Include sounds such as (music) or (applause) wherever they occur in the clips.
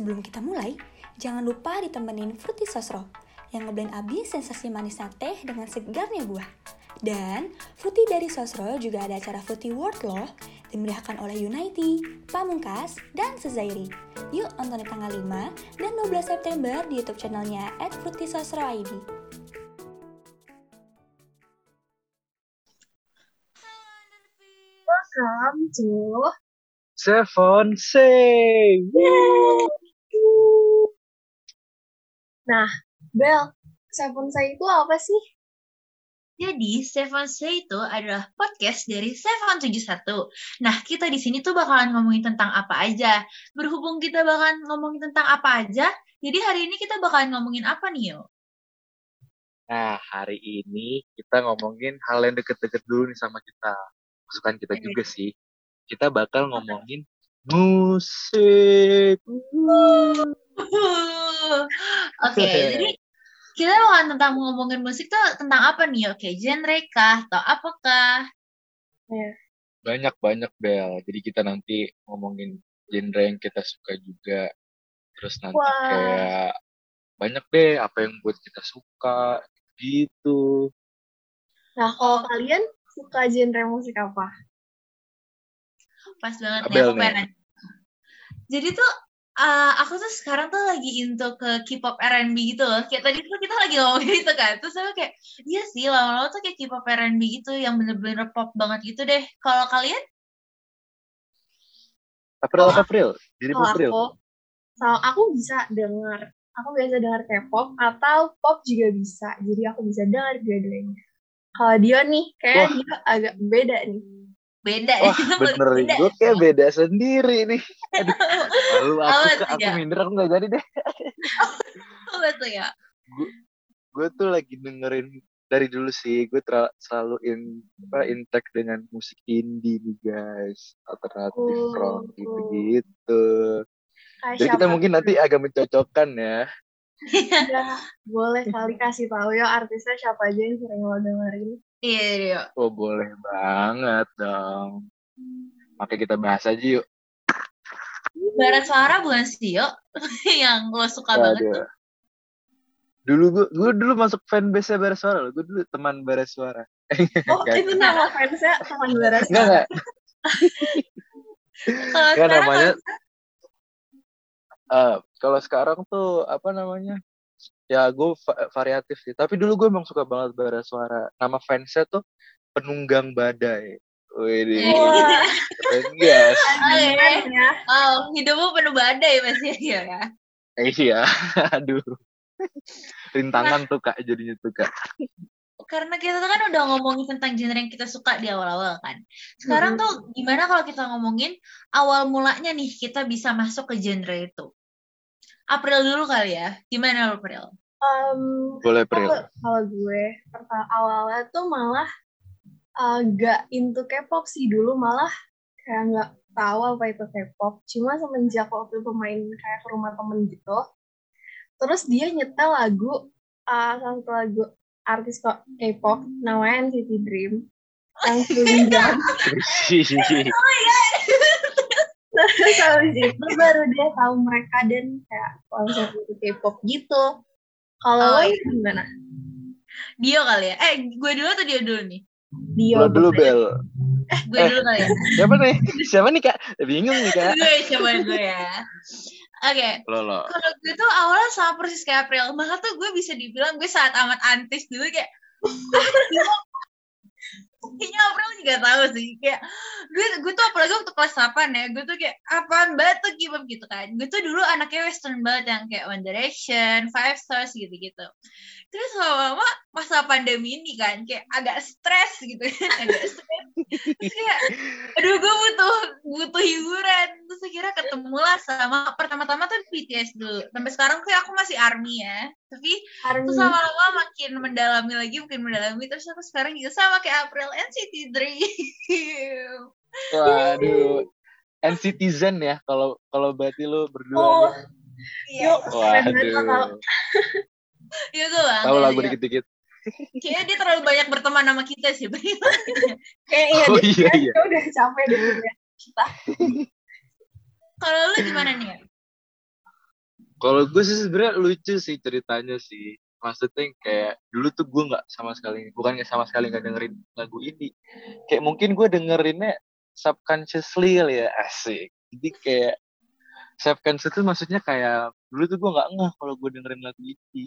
Sebelum kita mulai, jangan lupa ditemenin Fruity Sosro yang ngeblend abis sensasi manisnya teh dengan segarnya buah. Dan Fruity dari Sosro juga ada acara Fruity World loh, dimeriahkan oleh Unity, Pamungkas, dan Sezairi. Yuk nonton di tanggal 5 dan 12 September di YouTube channelnya at Fruity Sosro ID. Welcome to Seven Say. Nah, Bel, Seven Say itu apa sih? Jadi, Seven Say itu adalah podcast dari Seven Tujuh Satu. Nah, kita di sini tuh bakalan ngomongin tentang apa aja. Berhubung kita bakalan ngomongin tentang apa aja, jadi hari ini kita bakalan ngomongin apa nih, yo? Nah, hari ini kita ngomongin hal yang deket-deket dulu nih sama kita. Masukan kita juga sih. Kita bakal ngomongin musik. (laughs) Oke, jadi kita bakalan tentang ngomongin musik tuh tentang apa nih? Oke, genre kah atau apakah? Banyak-banyak, Bel. Jadi kita nanti ngomongin genre yang kita suka juga. Terus nanti Wah. kayak banyak deh apa yang buat kita suka. Gitu. Nah, kalau kalian suka genre musik apa? Pas banget nih, Abel aku nih. pengen nanya. Jadi tuh, uh, aku tuh sekarang tuh lagi into ke K-pop R&B gitu loh. Kayak tadi tuh kita lagi ngomongin itu kan. Terus aku kayak, iya sih, lama-lama tuh kayak K-pop R&B gitu, yang bener-bener pop banget gitu deh. Kalau kalian? April, Kalau April. Jadi Kalau April. aku, kalau aku bisa denger, aku biasa denger K-pop atau pop juga bisa. Jadi aku bisa denger dua-duanya. Kalau dia nih, kayak dia agak beda nih. Beda Wah, ya, bener (laughs) nih. beda. Gue kayak beda sendiri nih. Aduh, lalu (laughs) aku, tuh, aku ya? minder, aku nggak jadi deh. (laughs) Apa tuh ya? gue tuh lagi dengerin dari dulu sih gue tra- selalu in apa intek dengan musik indie nih guys alternatif Oh, rock oh. gitu gitu jadi kita mungkin nanti agak mencocokkan ya Ya, boleh kali kasih tahu ya artisnya siapa aja yang sering lo dengerin. Iya, iya. oh boleh banget dong kita bahas aja yuk. Barat suara bukan sih, yo? (laughs) yang lo suka banget tuh. Dulu gue gue dulu masuk fanbase nya Bara Suara loh. Gue dulu teman Bara Suara. (laughs) Oh, itu nama fansnya teman beres. Enggak enggak. (laughs) Kalau Enggak sekarang namanya eh kalau sekarang tuh apa namanya? Ya gue va- variatif sih. Tapi dulu gue emang suka banget bara suara. Nama fansnya tuh penunggang badai Wih, Wah, keren gas. Keren ya. Oh, hidupmu penuh badai pasti ya ya. Eh, iya, (laughs) aduh. Rintangan tuh kak jadinya tuh kak. Karena kita tuh kan udah ngomongin tentang genre yang kita suka di awal-awal kan. Sekarang tuh gimana kalau kita ngomongin awal mulanya nih kita bisa masuk ke genre itu. April dulu kali ya. Gimana lo, April? Em, Boleh Pril. kalau kalau gue awalnya tuh malah agak into K-pop sih dulu malah kayak nggak tahu apa itu K-pop. Cuma semenjak waktu itu main kayak ke rumah temen gitu, terus dia nyetel lagu uh, salah satu lagu artis kok K-pop namanya NCT Dream yang (laughs) Sulinjang. Terus habis itu baru dia tahu mereka dan kayak langsung itu K-pop gitu. Kalau Oh, iya. gimana? Dio kali ya? Eh, gue dulu atau dia dulu nih? Dio Lo dulu. Bel. Gue Eh. dulu kali ya? Siapa nih? Siapa nih kak? Bingung nih kak. gue coba dulu ya. Oke, Lo lo. kalau gue tuh awalnya sama persis kayak April. Maka tuh gue bisa dibilang gue saat amat antis dulu kayak "Ah, K-pop." Kayaknya April juga tahu sih. Kayak gue gue tuh apalagi waktu kelas 8 ya gue tuh kayak apaan banget tuh gitu kan. Gue tuh dulu anaknya western banget yang kayak One Direction, Five Stars gitu-gitu. Terus lama-lama masa pandemi ini kan kayak agak stres gitu kan (laughs) agak stres. Terus kayak aduh gue butuh butuh hiburan. Terus akhirnya ketemulah sama pertama-tama tuh BTS dulu. Sampai sekarang kayak aku masih ARMY ya tapi terus Army. lama-lama makin mendalami lagi makin mendalami terus aku sekarang juga sama kayak April NCT Dream Waduh. (laughs) NCTzen ya kalau kalau berarti lo berdua. Oh, iya yuk, keren banget lo (laughs) tahu. Waduh. lagu ya. dikit-dikit. kayaknya dia terlalu banyak berteman sama kita sih (laughs) Kayak iya, Oh, dia, iya, dia iya. udah capek ya. Kita. kalau lu gimana nih Kalau gue sih sebenarnya lucu sih ceritanya sih. Maksudnya kayak dulu tuh gue nggak sama sekali, bukan nggak sama sekali nggak dengerin lagu ini. Kayak mungkin gue dengerinnya subconsciously kali ya asik. Jadi kayak subconscious itu maksudnya kayak dulu tuh gue nggak ngeh kalau gue dengerin lagu ini.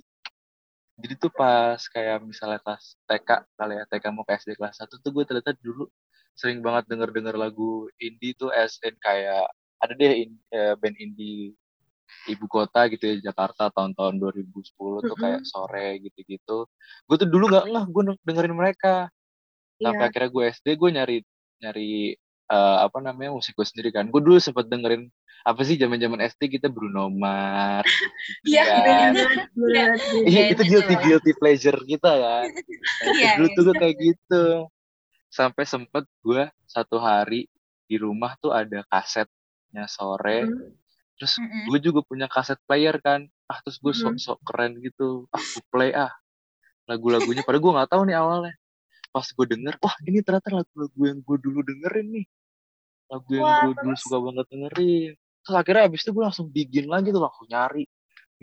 Jadi tuh pas kayak misalnya kelas TK kali ya, TK mau ke SD kelas 1 tuh gue ternyata dulu sering banget denger-denger lagu indie tuh as in kayak ada deh in, eh, band indie ibu kota gitu ya Jakarta tahun-tahun 2010 tuh kayak sore gitu-gitu. Gue tuh dulu nggak ngeh gue dengerin mereka. Sampai Iya. akhirnya gue SD gue nyari nyari eh, apa namanya musik gue sendiri kan. Gue dulu sempet dengerin apa sih zaman-zaman SD kita Bruno Mars. Iya, Iya. Iya, Iya, itu itu guilty guilty pleasure kita kan. (laughs) Nah, Iya, dulu tuh gue kayak gitu. Sampai sempet gue satu hari di rumah tuh ada kasetnya sore. Hmm. Terus Mm-mm. gue juga punya kaset player kan. Ah terus gue Hmm. sok-sok keren gitu. Ah gue play ah lagu-lagunya. Padahal gue nggak tahu nih awalnya. Pas gue denger, wah ini ternyata lagu-lagu yang gue dulu dengerin nih. Lagu yang Wah, gue dulu terus? suka banget dengerin. Terus akhirnya abis itu gue langsung begin lagi tuh langsung nyari.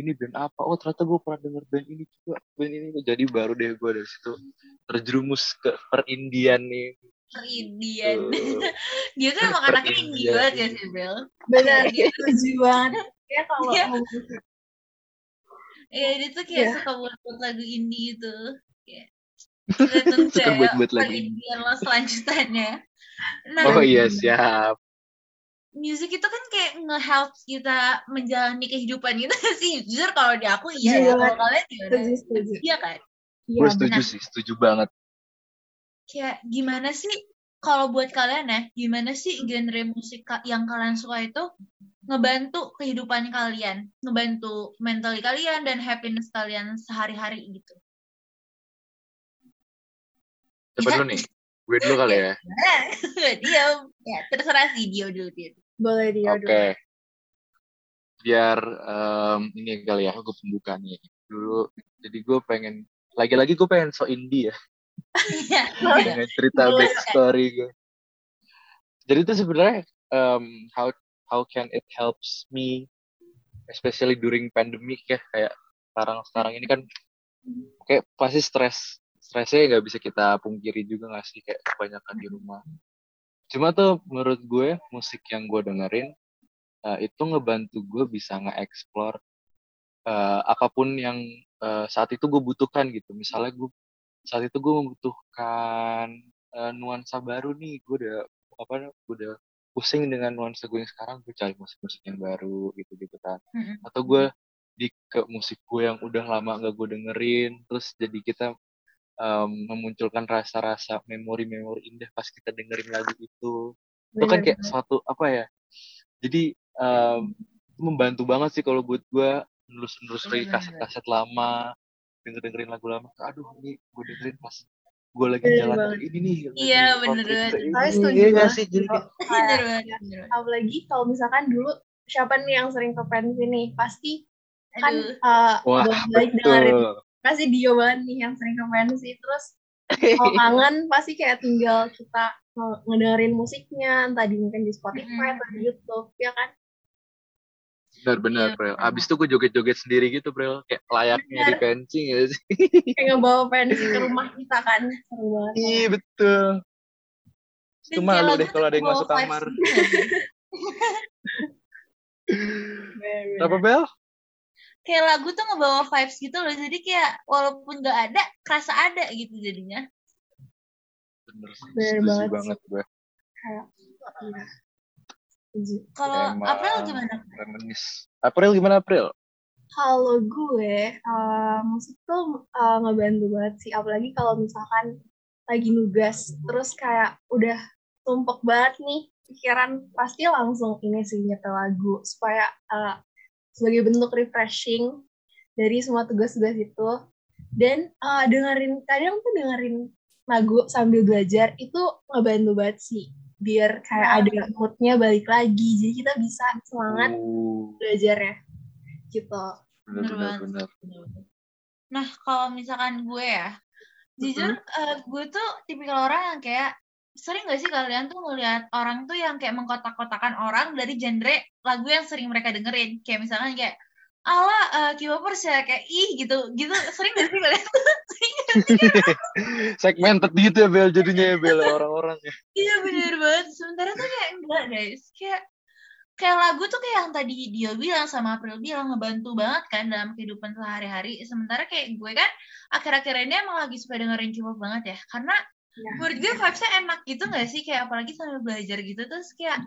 Ini band apa? Oh ternyata gue pernah denger band ini juga. Band ini. Jadi baru deh gue dari situ terjerumus ke perindian nih. Perindian. Tuh. (laughs) Dia tuh emang anaknya indie Perindian. banget ya sih, Bel. Bener, (laughs) setuju banget. Ya kalau Iya. Iya, dia tuh kayak Iya. suka buat-buat lagu indie gitu. Kayak (laughs) Suka ya buat-buat lagu indie. perindian lo selanjutannya. Nah, Oh iya siap. music itu kan kayak nge-help kita menjalani kehidupan gitu sih. Jujur kalau di aku iya ya. Kalau kalian gimana? setuju, setuju. Iya kan? Iya, Gue setuju benar. sih, setuju banget. Kayak gimana sih kalau buat kalian ya, gimana sih genre musik yang kalian suka itu ngebantu kehidupan kalian, ngebantu mental kalian dan happiness kalian sehari-hari gitu. Siapa Iya. dulu nih? Gue dulu kali ya. (laughs) dia ya terserah sih dia dulu dia. Boleh dia Oke. dulu. Biar em, ini kali ya, gue pembuka nih. Dulu, jadi gue pengen, lagi-lagi gue pengen so indie ya. Iya. Dengan cerita Boleh. backstory gue. Jadi itu sebenarnya em, how how can it helps me, especially during pandemic ya, kayak sekarang sekarang ini kan kayak pasti stres stresnya nggak bisa kita pungkiri juga nggak sih kayak kebanyakan di rumah. Cuma tuh menurut gue musik yang gue dengerin eh, itu ngebantu gue bisa nge-explore eh, apa pun yang eh, saat itu gue butuhkan gitu. Misalnya gue saat itu gue membutuhkan eh, nuansa baru nih, gue udah apa gue udah pusing dengan nuansa gue yang sekarang, gue cari musik-musik yang baru gitu-gitu kan. Mm-mm. Atau gue di ke musik gue yang udah lama gak gue dengerin, terus jadi kita em, memunculkan rasa-rasa memori-memori indah pas kita dengerin lagu itu. Itu kan kayak suatu apa ya? Jadi itu membantu banget sih kalau buat gue nerus-nerus lagi kaset-kaset lama, denger-dengerin lagu lama. Aduh, ini gue dengerin pas gue lagi Bener jalan banget. ini nih. lagi Iya, road bener banget. ini. Saya setuju Iya sih? Jadi Bener banget. apalagi kalau misalkan dulu siapa nih yang sering ke pensi nih pasti kan uh, wah balik dengerin pasti Dio banget nih yang sering ke pensi terus (laughs) kalau kangen pasti kayak tinggal kita nge- ngedengerin musiknya entah di mungkin di Spotify Mm. atau di YouTube ya kan Benar-benar, Iya, Prel. benar. Abis itu gue joget-joget sendiri gitu, Prel. Kayak layaknya di Benar. pensi gak sih? kayak ngebawa pensi ke rumah kita kan Iya, betul. Itu malu deh kalau ada yang masuk kamar. gitu. (laughs) Apa, Bel? kayak lagu tuh ngebawa vibes gitu loh jadi kayak walaupun nggak ada kerasa ada gitu jadinya Bener, sih. Bener banget banget gue. Kalau April gimana Reminis. April gimana, April? Kalau gue, uh, musik tuh uh, ngebantu banget sih. Apalagi kalau misalkan lagi nugas, terus kayak udah tumpuk banget nih pikiran, pasti langsung ini sih nyetel lagu supaya uh, sebagai bentuk refreshing dari semua tugas-tugas itu. Dan uh, dengerin, kadang tuh dengerin lagu sambil belajar itu ngebantu banget sih. Biar kayak ada moodnya balik lagi, jadi kita bisa semangat Uh, belajarnya gitu. Bener bener, banget. bener. nah kalau misalkan gue ya jujur eh, gue tuh tipikal orang yang kayak sering gak sih kalian tuh ngeliat orang tuh yang kayak mengkotak-kotakan orang dari genre lagu yang sering mereka dengerin kayak misalkan kayak ala uh, K-popers ya kayak ih gitu. Gitu sering gak sih (laughs) kalian segmented gitu ya Bel jadinya ya Bel (laughs) orang-orangnya iya bener banget. Sementara tuh kayak enggak guys. Kayak kayak lagu tuh kayak yang tadi dia bilang sama April bilang ngebantu banget kan dalam kehidupan sehari-hari. Sementara kayak gue kan akhir-akhir ini emang lagi suka dengerin K-pop banget ya. Karena ya. menurut gue vibesnya enak gitu gak sih? Kayak apalagi sambil belajar gitu terus kayak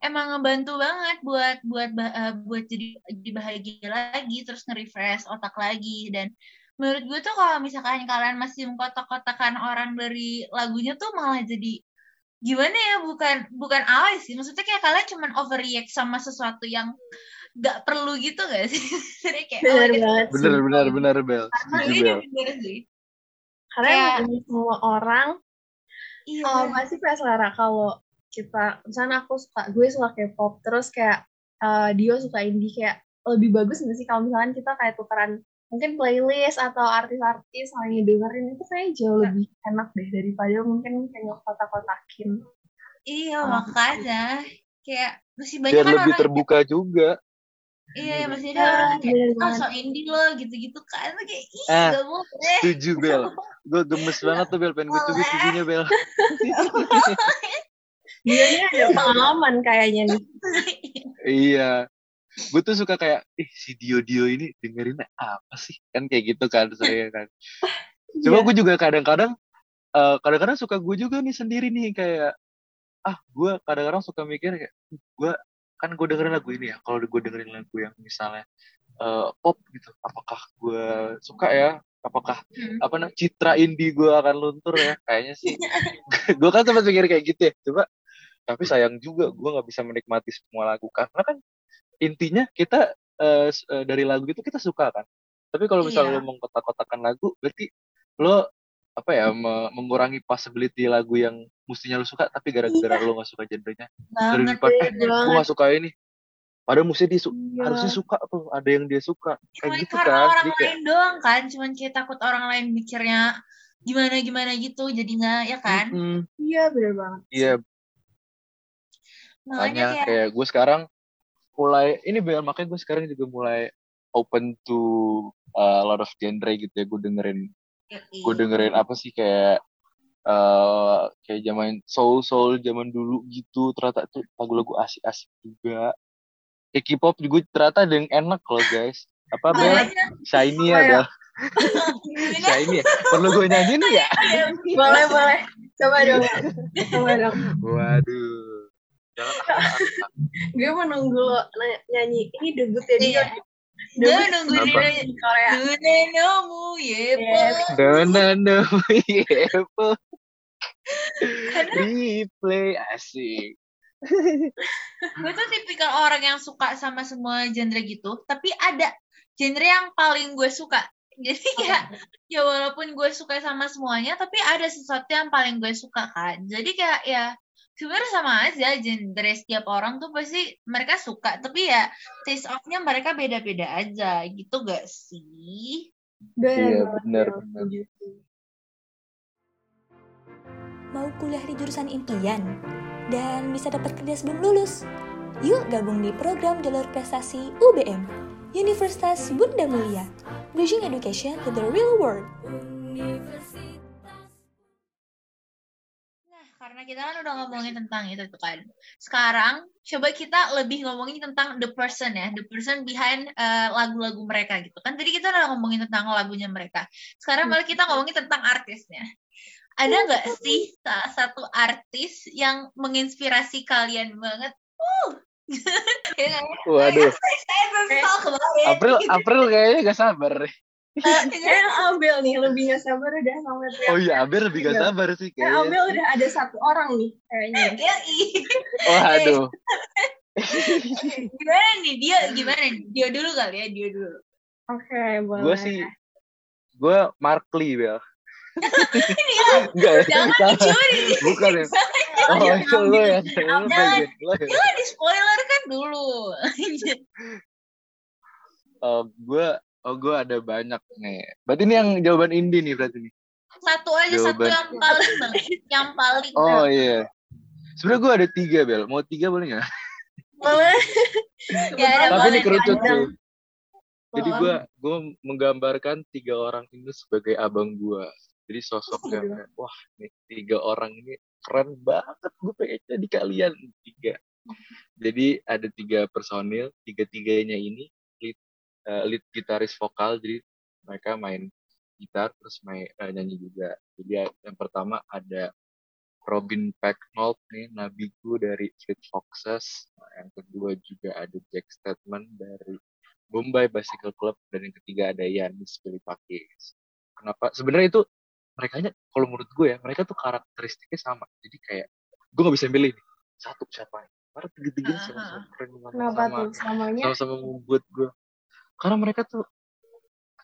emang ngebantu banget buat buat uh, buat jadi jadi bahagia lagi terus nge-refresh otak lagi. Dan menurut gue tuh kalau misalkan kalian masih mengkotak-kotakan orang dari lagunya tuh malah jadi gimana ya? Bukan bukan alay sih. Maksudnya kayak kalian cuman overreact sama sesuatu yang gak perlu gitu gak sih? (laughs) Jadi kayak bener oh, banget bener sih. bener bener bel. Karena ini bener sih. Karena kayak, semua orang iya. uh, pasti kayak selera kalau kita misalnya aku suka gue suka K-pop terus kayak uh, Dio suka indie kayak lebih bagus nggak sih kalau misalnya kita kayak tukeran mungkin playlist atau artis-artis yang dengerin itu kayak jauh iya. lebih enak deh daripada mungkin kayak kotak-kotakin. Iya oh, makanya kayak masih banyak kan lebih terbuka kayak, juga. Iya masih ada orang kayak oh so indie loh gitu-gitu kan kayak ih ah, gak boleh. Setuju Bel. (laughs) Gue gemes banget tuh Bel. Pengen gue cubit giginya Bel. Dia (laughs) ada pengalaman kayaknya nih. iya. Gue tuh suka kayak ih si Dio Dio ini dengerin apa sih? Kan kayak gitu kan saya kan. Cuma yeah. gue juga kadang-kadang uh, kadang-kadang suka gue juga nih sendiri nih kayak ah gue kadang-kadang suka mikir kayak gue kan gue dengerin lagu ini ya kalau gue dengerin lagu yang misalnya uh, pop gitu apakah gue suka ya apakah hmm. apa namanya citra indie gue akan luntur ya? Kayaknya sih. (laughs) (laughs) Gue kan sempat mikir kayak gitu ya. Coba tapi sayang juga gue nggak bisa menikmati semua lagu. Karena kan intinya kita uh, dari lagu itu kita suka kan. Tapi kalau misalnya iya. lo mengkotak-kotakan lagu berarti lo apa ya me mengurangi possibility lagu yang mestinya lo suka tapi gara-gara iya. lo gak suka genrenya. Daripada eh gue gak suka ini padahal mesti dia su iya. harusnya suka tuh ada yang dia suka. Kayak Cuma gitu karena kan orang lain doang kan cuman kita takut orang lain mikirnya gimana gimana gitu jadinya ya kan? Iya mm -hmm. bener banget iya. Makanya kayak, kayak gue sekarang mulai ini biar makanya gue sekarang juga mulai open to uh, a lot of genre gitu ya gue dengerin gue dengerin apa sih kayak uh, kayak zaman soul soul zaman dulu gitu ternyata itu lagu-lagu asik-asik juga kayak K-pop juga ternyata ada yang enak loh guys. Apa bel? Shiny ya bel? (laughs) Shiny ya? Perlu gue nyanyiin ya? Boleh boleh. Coba dong. Coba dong. Waduh. Gue menunggu lo nyanyi. Ini debutnya dia iya. Gue nunggu dia di Korea. Yepo. Dunenomu yepo. Replay asik. Gue tuh tipikal orang yang suka sama semua genre gitu, tapi ada genre yang paling gue suka. (laughs) Jadi ya, ya walaupun gue suka sama semuanya, tapi ada sesuatu yang paling gue suka kan. Jadi kayak ya sebenarnya sama aja genre setiap orang tuh pasti mereka suka tapi ya taste of-nya mereka beda-beda aja. Gitu gak sih? Iya benar benar mau kuliah di jurusan impian dan bisa dapat kerja sebelum lulus yuk gabung di program jalur prestasi UBM Universitas Bunda Mulia Bridging Education to the Real World karena kita kan udah ngomongin tentang itu tuh kan. Sekarang coba kita lebih ngomongin tentang the person ya, the person behind uh, lagu-lagu mereka gitu kan. Tadi kita udah ngomongin tentang lagunya mereka. Sekarang malah kita ngomongin tentang artisnya. Ada nggak sih salah satu artis yang menginspirasi kalian banget? Uh, (laughs) Waduh. (laughs) April (laughs) April kayaknya gak sabar. Kayak Abel nih lebih gak sabar udah sama teriak. Oh iya Abel lebih gak sabar sih kayaknya. Kayak Abel udah ada satu orang nih kayaknya. Ya Oh aduh. gimana nih dia gimana dia dulu kali ya dia dulu. Oke okay, boleh. Gue sih gue Markly Bel. Enggak ya? Jangan dicuri. Bukan ya? Oh, itu lo ya. Jangan di spoiler kan dulu. uh, gue Oh, gue ada banyak nih. Berarti ini yang jawaban Indi nih berarti nih. Satu aja, jawaban. satu yang paling yang paling. Oh iya. Sebenarnya gue ada tiga bel. Mau tiga boleh nggak? Boleh. ya, Tapi ini kerucut sih. Jadi Oh. gue gue menggambarkan tiga orang ini sebagai abang gue. Jadi sosok Oh, yang kayak, wah nih tiga orang ini keren banget. Gue pengen jadi kalian tiga. Jadi ada tiga personil, tiga-tiganya ini lead, eh, lead gitaris vokal. Jadi mereka main gitar terus main eh, nyanyi juga. Jadi yang pertama ada Robin Pecknold nih, nabiku dari Fleet Foxes. Nah, yang kedua juga ada Jack Statement dari Bombay Bicycle Club dan yang ketiga ada Yanis Filipakis. Kenapa? Sebenarnya itu mereka kalau menurut gue ya mereka tuh karakteristiknya sama. Jadi kayak gue nggak bisa milih nih satu siapa nih. Karena tiga-tiganya Ah, sama-sama keren banget Kenapa sama tuh samanya? sama-sama membuat gue. Karena mereka tuh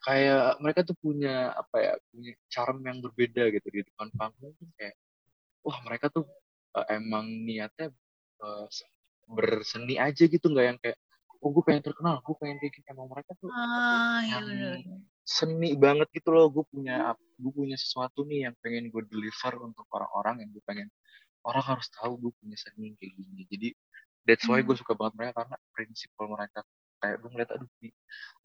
kayak mereka tuh punya apa ya punya charm yang berbeda gitu di depan panggung tuh kayak wah mereka tuh uh, emang niatnya uh, berseni aja gitu nggak yang kayak oh gue pengen terkenal gue pengen kayak gini emang mereka tuh Ah, iya yang benar. Seni banget gitu loh gue punya gue punya sesuatu nih yang pengen gue deliver untuk orang-orang yang gue pengen orang harus tahu gue punya seni kayak gini. Jadi that's why gue suka banget mereka karena prinsipal mereka kayak gue ngeliat aduh nih,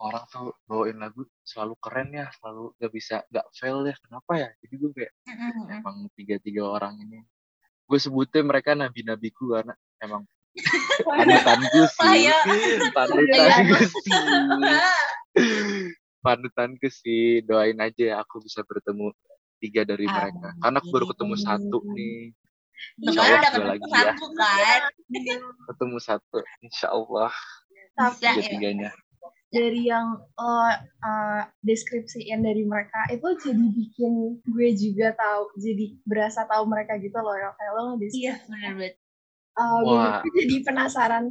orang tuh bawain lagu selalu keren ya selalu gak bisa gak fail ya kenapa ya? Jadi gue kayak Mm-mm. emang tiga-tiga orang ini gue sebutnya mereka nabi-nabiku karena emang (laughs) panutanku sih. Panutanku sih (laughs) panutanku sih doain aja aku bisa bertemu tiga dari mereka. Karena aku baru ketemu satu nih. Insya Kemarin Allah udah dua ketemu lagi ya. satu kan. ketemu satu Insya Allah. Tapi Bisa ya. tiga-tiganya dari yang uh, uh, deskripsiin dari mereka itu jadi bikin gue juga tahu jadi berasa tahu mereka gitu loh ya kayak lo ngedeskripsi Iya benar banget. uh, gue jadi penasaran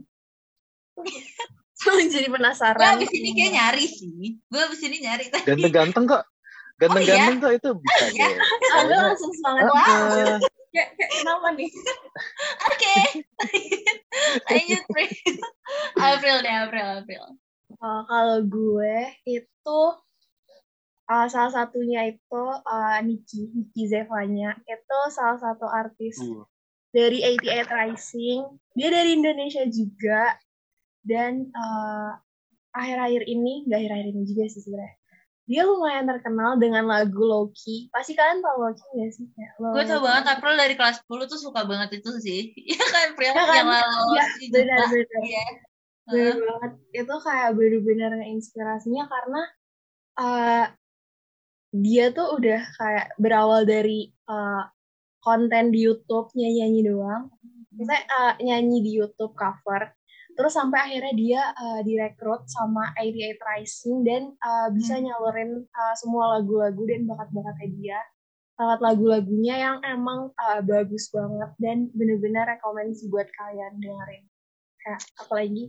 (laughs) jadi Gue penasaran abis ini kayak nyari sih. Gue abis ini nyari tadi. ganteng-ganteng kok ganteng-ganteng kok itu bisa Oh, iya? deh Soalnya, langsung semangat eh, kayak, kayak kenapa nih (laughs) Oke. (laughs) Lanjut April. April deh April April. Uh, kalau gue itu uh, salah satunya itu uh, Niki Niki Zevanya itu salah satu artis uh, dari 88 Rising dia dari Indonesia juga dan uh, akhir-akhir ini nggak akhir-akhir ini juga sih sebenarnya dia lumayan terkenal dengan lagu Loki pasti kalian tahu Loki nggak sih Kayak Gue tau banget April dari kelas 10 tuh suka banget itu sih. (laughs) Iya kan April Ya kan? yang lalu Iya, si benar-benar. Juta. Iya. bener banget itu kayak bener-bener inspirasinya karena uh, dia tuh udah kayak berawal dari uh, konten di YouTube nyanyi-nyanyi doang misalnya uh, nyanyi di YouTube cover terus sampai akhirnya dia uh, direkrut sama 88 Rising dan uh, bisa Hmm. nyalurin uh, semua lagu-lagu dan bakat-bakatnya dia. Lewat lagu-lagunya yang emang uh, bagus banget dan bener-bener rekomendasi buat kalian dengerin. Kayak apalagi?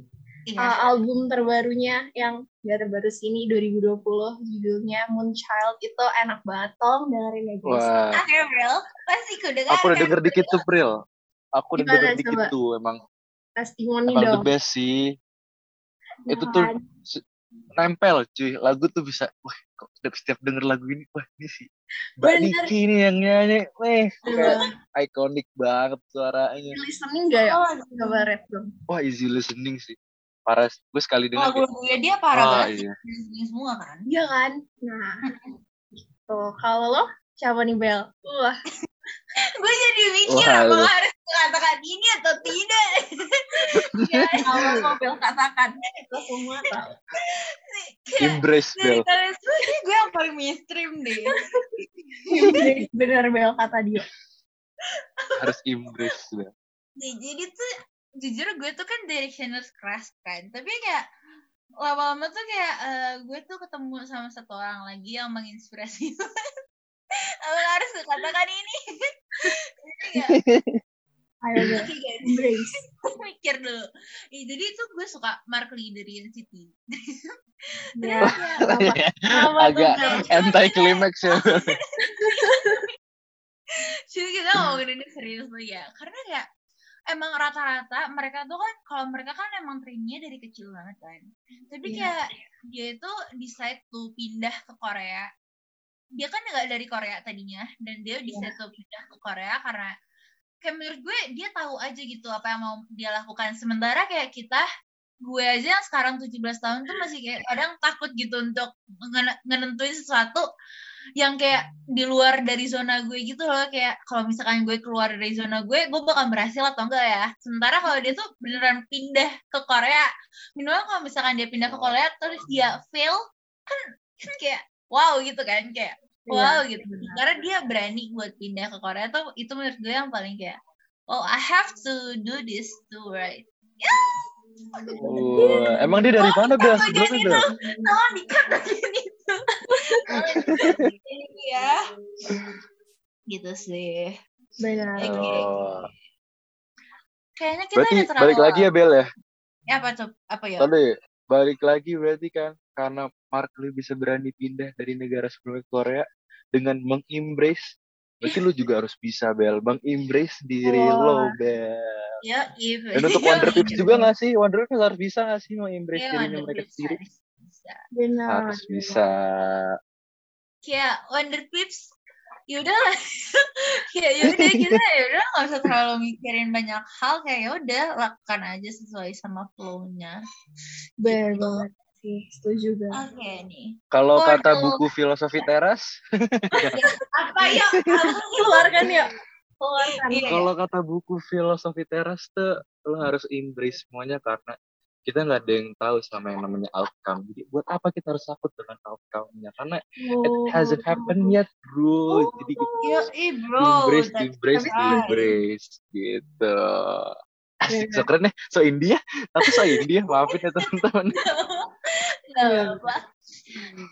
Iya. uh, album terbarunya yang gak terbaru sini 2020 judulnya Moonchild itu enak banget. Tolong dengerin ya guys. Wah. Oke April. Pasti ku dengar. aku udah denger dikit tuh Pril aku udah denger dikit tuh emang testimoni emang the dong. best sih. Ya itu tuh kan? nempel cuy. Lagu tuh bisa wah kok setiap, setiap denger lagu ini wah ini sih. Mbak. Niki nih yang nyanyi weh ikonik banget suaranya. Listening gak ya? Oh, coba red dong. Wah easy listening sih. Parah gue sekali denger kayak, Lagu-lagunya dia parah wah banget. iya. semua kan. iya kan? Nah tuh kalau lo? Siapa nih Bel? Wah (laughs) Gue jadi mikir Wah, apa harus mengatakan ini atau tidak. (laughs) Ya, kalau lo Bel katakan kita semua tahu embrace Bel gue yang paling mainstream deh. bener Bel kata dia harus embrace Bel Nih, jadi tuh jujur gue tuh kan directioners crush kan. Tapi kayak lama-lama tuh kayak eh, gue tuh ketemu sama satu orang lagi yang menginspirasi gue. (laughs) Harus katakan ini? Kayak, ayo Bel oke guys, embrace mikir dulu. Ih, jadi itu gue suka Mark Lee dari NCT. ya agak anti climax ya. (laughs) Jadi kita ngomongin ini serius tuh ya. Karena kayak emang rata-rata mereka tuh kan kalau mereka kan emang trainnya dari kecil banget kan. Tapi Iya. kayak dia itu decide tuh pindah ke Korea. Dia kan nggak dari Korea tadinya dan dia decide tuh pindah ke Korea karena kayak menurut gue dia tahu aja gitu apa yang mau dia lakukan. Sementara kayak kita gue aja yang sekarang 17 tahun tuh masih kayak kadang takut gitu untuk ngene- ngenentuin sesuatu yang kayak di luar dari zona gue gitu loh. Kayak kalau misalkan gue keluar dari zona gue gue bakal berhasil atau enggak ya? Sementara kalau dia tuh beneran pindah ke Korea minimal kalau misalkan dia pindah ke Korea terus dia fail kan kan kayak wow gitu kan kayak wow gitu karena dia berani buat pindah ke Korea tuh itu menurut gue yang paling kayak oh I have to do this too right Wah, emang dia dari mana Bel? Bagian Sebelumnya itu. Tolong dikat bagian (laughs) itu ya gitu sih Benar. Oke. Oh. kayaknya kita Berarti udah terlalu balik lagi ya Bel ya? ya apa tuh apa ya Tadi balik lagi berarti kan karena Mark Lee bisa berani pindah dari negara sebelumnya ke Korea dengan mengembrace. Berarti lu juga harus bisa Bel. Mengembrace diri Wah. lo Bel. Ya dan untuk Wonder Pips juga nggak sih? Wonder Pips harus bisa nggak sih mengembrace ya, dirinya Wonder mereka sendiri? harus bisa. Benar. harus bisa. Kayak Wonder Pips yaudah lah ya (laughs) yaudah kita yaudah nggak usah terlalu mikirin banyak hal. Kayak yaudah lakukan aja sesuai sama flow-nya. Benar banget sih. Setuju oke banget. nih kalau Oh, kata buku filosofi teras apa ya Keluarkan yuk. Keluarkan. Iya. kalau kata buku filosofi teras tuh lo harus embrace semuanya karena kita nggak ada yang tahu sama yang namanya outcome. Jadi buat apa kita harus takut dengan outcome-nya? Karena it Oh. hasn't happened yet, bro. Jadi kita Yo, eh bro, embrace, that's embrace, right. embrace gitu. Asik, Iya. (laughs) so keren ya, so India, tapi so India, maafin ya teman-teman. Apa-apa.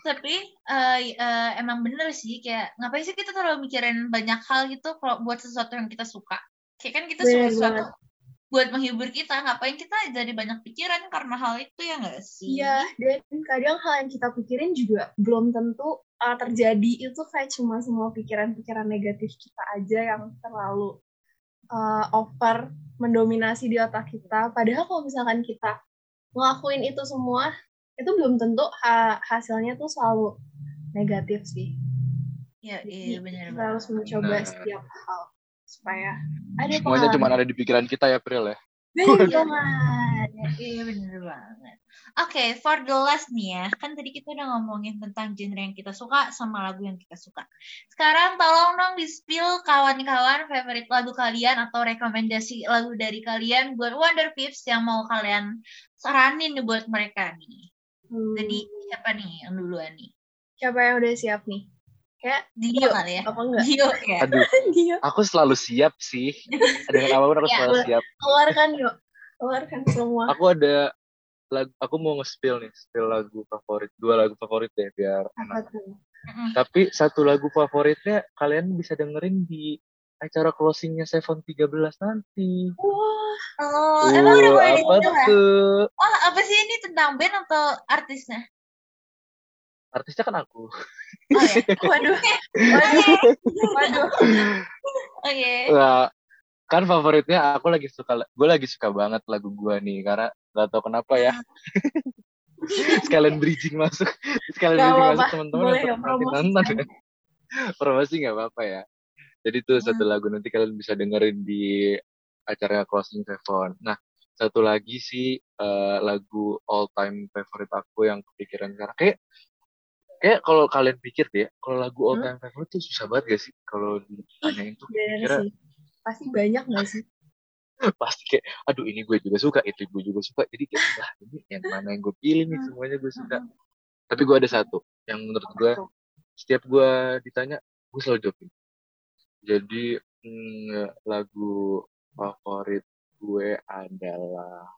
Tapi eh, eh, emang bener sih kayak ngapain sih kita terlalu mikirin banyak hal gitu kalau buat sesuatu yang kita suka. Kayak kan kita suka sesuatu banget. buat menghibur kita, ngapain kita jadi banyak pikiran karena hal itu ya nggak sih? Iya, dan kadang hal yang kita pikirin juga belum tentu uh, terjadi itu kayak cuma semua pikiran-pikiran negatif kita aja yang terlalu uh, over mendominasi di otak kita. Padahal kalau misalkan kita ngelakuin itu semua, itu belum tentu ha- hasilnya tuh selalu negatif sih. Iya, Jadi iya bener kita banget. harus mencoba Benar. setiap hal supaya ada Semuanya cuma ada di pikiran kita ya, Pril ya. Bener Iya. banget. Ya, Iya bener banget. Oke, for the last nih ya, kan tadi kita udah ngomongin tentang genre yang kita suka sama lagu yang kita suka. Sekarang tolong dong di spill kawan-kawan favorit lagu kalian atau rekomendasi lagu dari kalian buat Wonder Pips yang mau kalian saranin nih buat mereka nih. Hmm, Jadi siapa nih yang duluan nih? siapa yang udah siap nih? Kayak Dio kali ya? apa enggak? Dio ya? Aduh, (laughs) Dia aku selalu siap sih. Dengan apa pun aku Ya, selalu siap. keluarkan yuk. Keluarkan semua. Aku ada lagu, aku mau nge-spill nih, spill lagu favorit. Dua lagu favorit deh, biar Apa tuh? Mm-mm. Tapi satu lagu favoritnya kalian bisa dengerin di acara closingnya Seven 13 nanti. Wah, Oh, emang udah Uh, apa didengar? tuh? Oh, apa sih ini tentang band atau artisnya? Artisnya kan aku. Oh ya. (laughs) waduh, waduh, (laughs) waduh. Oke. Nah, kan favoritnya aku lagi suka, gue lagi suka banget lagu gua nih karena gak tau kenapa ya. (laughs) sekalian bridging masuk, sekalian Gak bridging apa-apa, masuk teman-teman boleh yang ya, pernah promosi. nonton ya. (laughs) Promosi nggak apa-apa ya. Jadi tuh satu Hmm. lagu nanti kalian bisa dengerin di acara closing Seven. Nah, satu lagi sih eh, lagu all time favorite aku yang kepikiran sekarang kayak kayak kalau kalian pikir deh, kalau lagu all Hmm? time favorite tuh susah banget gak sih kalau ditanyain tuh Bener kira. Pasti banyak gak sih? (laughs) pasti kayak aduh ini gue juga suka itu gue juga suka. Jadi kayak lah ini yang mana yang gue pilih nih semuanya gue suka. tapi gue ada satu yang menurut gue setiap gue ditanya gue selalu jawab ini. jadi mm, lagu favorit gue adalah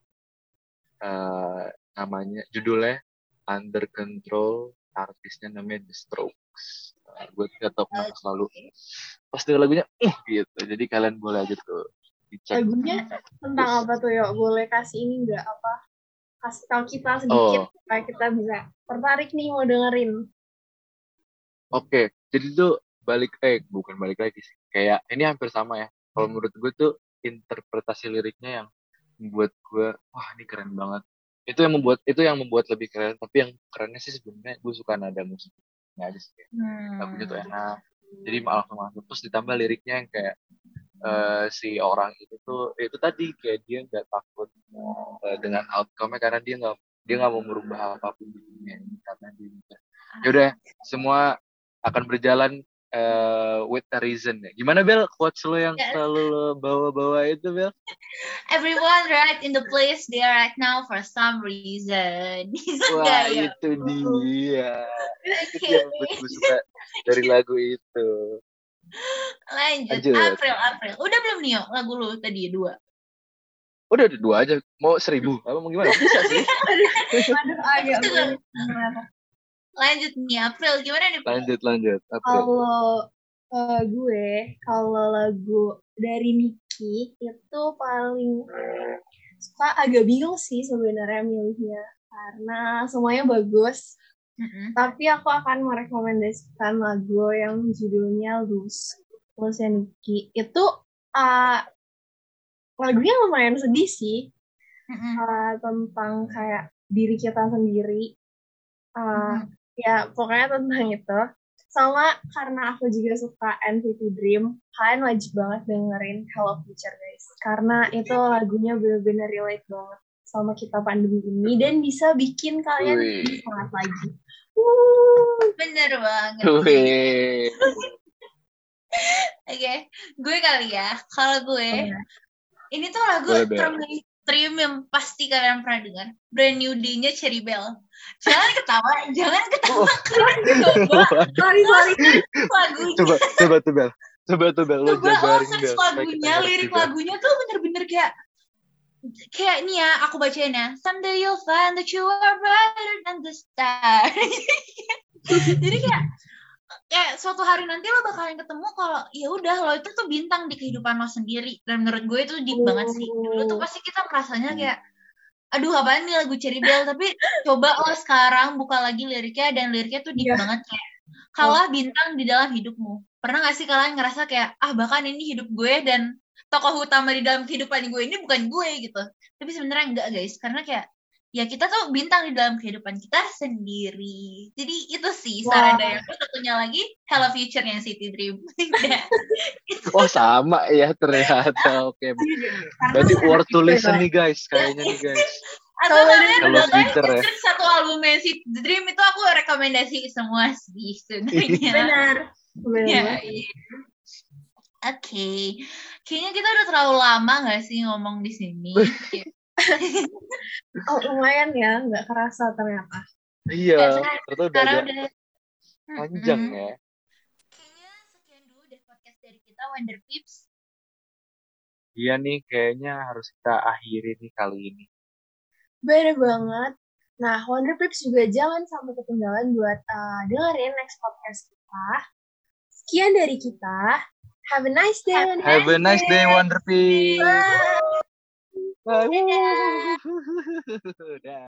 eh, namanya judulnya Under Control artisnya namanya The Strokes. Nah, gue gak tau kenapa selalu pas denger lagunya uh, gitu. Jadi kalian boleh aja tuh Lagunya tentang apa tuh yuk? Boleh kasih ini nggak apa? Kasih tahu kita sedikit Oh. supaya kita bisa tertarik nih mau dengerin. Oke, jadi tuh balik eh bukan balik lagi sih. Kayak ini hampir sama ya. Kalau menurut gue tuh interpretasi liriknya yang membuat gue wah ini keren banget. Itu yang membuat itu yang membuat lebih keren. Tapi yang kerennya sih sebenarnya gue suka nada musiknya aja sih. Hmm. Lagunya tuh enak. Jadi malah masuk terus ditambah liriknya yang kayak eh, si orang itu tuh itu tadi kayak dia nggak takut eh, dengan outcome-nya karena dia nggak dia nggak mau merubah apa pun di dunia ini karena dia yaudah semua akan berjalan eh, with a reason ya gimana Bel quotes lo yang Yes. selalu lo bawa-bawa itu Bel (laughs) Everyone right in the place they are right now for some reason. (laughs) wah ya? itu dia (laughs) itu Oke. dia yang gue suka dari lagu itu Lanjut. Lanjut. April, April. Udah belum Nio lagu lu tadi dua? udah ada dua aja mau seribu apa mau gimana bisa sih (laughs) Aduh, agak. Lanjut nih April. Gimana nih? April? lanjut lanjut April. Kalau eh, gue, kalau lagu dari Niki itu paling suka agak bingung sih sebenarnya milihnya karena semuanya bagus. Mm-mm. Tapi aku akan merekomendasikan lagu yang judulnya Lose, Lose Niki. Itu eh, lagunya lumayan sedih sih Mm-mm. eh, tentang kayak diri kita sendiri. Eh, Mm-mm. ya pokoknya tentang itu sama karena aku juga suka NCT Dream kalian wajib banget dengerin Hello Future guys karena itu lagunya bener-bener relate banget sama kita pandemi ini dan bisa bikin kalian semangat lagi Bener banget. Oke, gue kali ya. Kalau gue, Iya. ini tuh lagu termainstream yang pasti kalian pernah dengar. Brand New Day-nya Cherry Bell. Jangan ketawa, (laughs) jangan ketawa. Kalian coba sorry sorry lagunya. coba coba tuh Bel coba tuh Bel lo Coba jabarin Bel kita lagunya, lirik lagunya tuh bener-bener kayak kayak nih ya, aku bacain ya. Someday you'll find that you are brighter than the star. (laughs) Jadi kayak kayak suatu hari nanti lo bakalan ketemu kalau ya udah lo itu tuh bintang di kehidupan lo sendiri dan menurut gue itu deep banget sih dulu tuh pasti kita merasanya kayak aduh apaan nih lagu Cherry Bell tapi coba lo sekarang buka lagi liriknya dan liriknya tuh deep Iya. banget kayak kalah bintang di dalam hidupmu pernah gak sih kalian ngerasa kayak ah bahkan ini hidup gue dan tokoh utama di dalam kehidupan gue ini bukan gue gitu. Tapi sebenarnya enggak guys. Karena kayak ya kita tuh bintang di dalam kehidupan kita sendiri. Jadi itu sih saran Wah. dari aku. Satunya lagi Hello Future yang City Dream. (laughs) Oh sama ya ternyata. Oke. (laughs) Berarti worth to listen nih guys. kayaknya nih guys. (laughs) Atau Kalau kalian Hello udah Future ya. satu album City Dream itu aku rekomendasi semua sih sebenarnya. Benar. Benar. Ya, iya. Oke, kayaknya kita udah terlalu lama gak sih ngomong di sini? (laughs) oh lumayan ya nggak kerasa ternyata iya Karena ternyata udah udah panjang Mm-mm. ya Kayaknya sekian dulu deh podcast dari kita Wonder Pips. iya nih kayaknya harus kita akhiri nih kali ini Bener banget. Nah, Wonder Pips juga jangan sampai ketinggalan buat uh, dengerin next podcast kita. Sekian dari kita. Have a nice day. Wonder have a nice day Wonder Peace Bye. Bye. Dadah. (laughs) (laughs) Dah.